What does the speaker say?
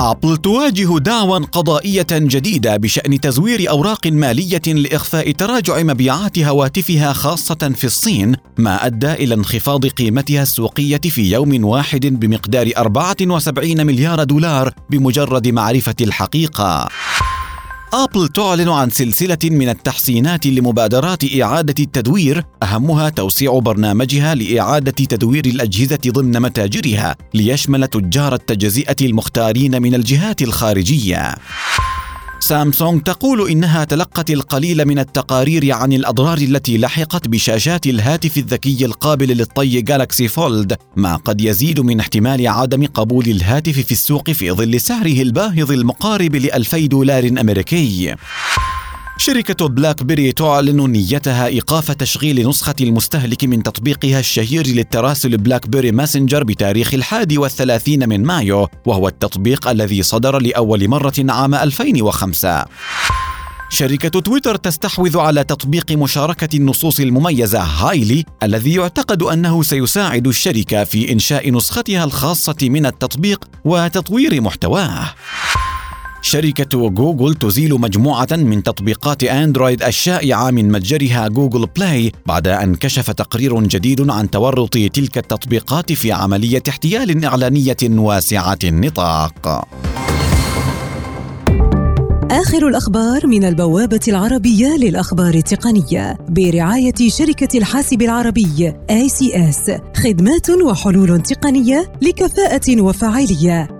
أبل تواجه دعوى قضائية جديدة بشأن تزوير أوراق مالية لإخفاء تراجع مبيعات هواتفها خاصة في الصين، ما أدى إلى انخفاض قيمتها السوقية في يوم واحد بمقدار 74 مليار دولار بمجرد معرفة الحقيقة. آبل تعلن عن سلسلة من التحسينات لمبادرات إعادة التدوير أهمها توسيع برنامجها لإعادة تدوير الأجهزة ضمن متاجرها ليشمل تجار التجزئة المختارين من الجهات الخارجية. سامسونج تقول إنها تلقت القليل من التقارير عن الأضرار التي لحقت بشاشات الهاتف الذكي القابل للطي Galaxy Fold ما قد يزيد من احتمال عدم قبول الهاتف في السوق في ظل سعره الباهظ المقارب ل 2000 دولار أمريكي. شركة BlackBerry تعلن نيتها إيقاف تشغيل نسخة المستهلك من تطبيقها الشهير للتراسل BlackBerry Messenger بتاريخ الحادي والثلاثين من مايو وهو التطبيق الذي صدر لأول مرة عام 2005 شركة تويتر تستحوذ على تطبيق مشاركة النصوص المميزة Highly الذي يعتقد أنه سيساعد الشركة في إنشاء نسختها الخاصة من التطبيق وتطوير محتواه. شركة جوجل تزيل مجموعة من تطبيقات أندرويد الشائعة من متجرها Google Play بعد أن كشف تقرير جديد عن تورط تلك التطبيقات في عملية احتيال إعلانية واسعة النطاق. آخر الأخبار من البوابة العربية للأخبار التقنية برعاية شركة الحاسب العربي ACS خدمات وحلول تقنية بكفاءة وفاعلية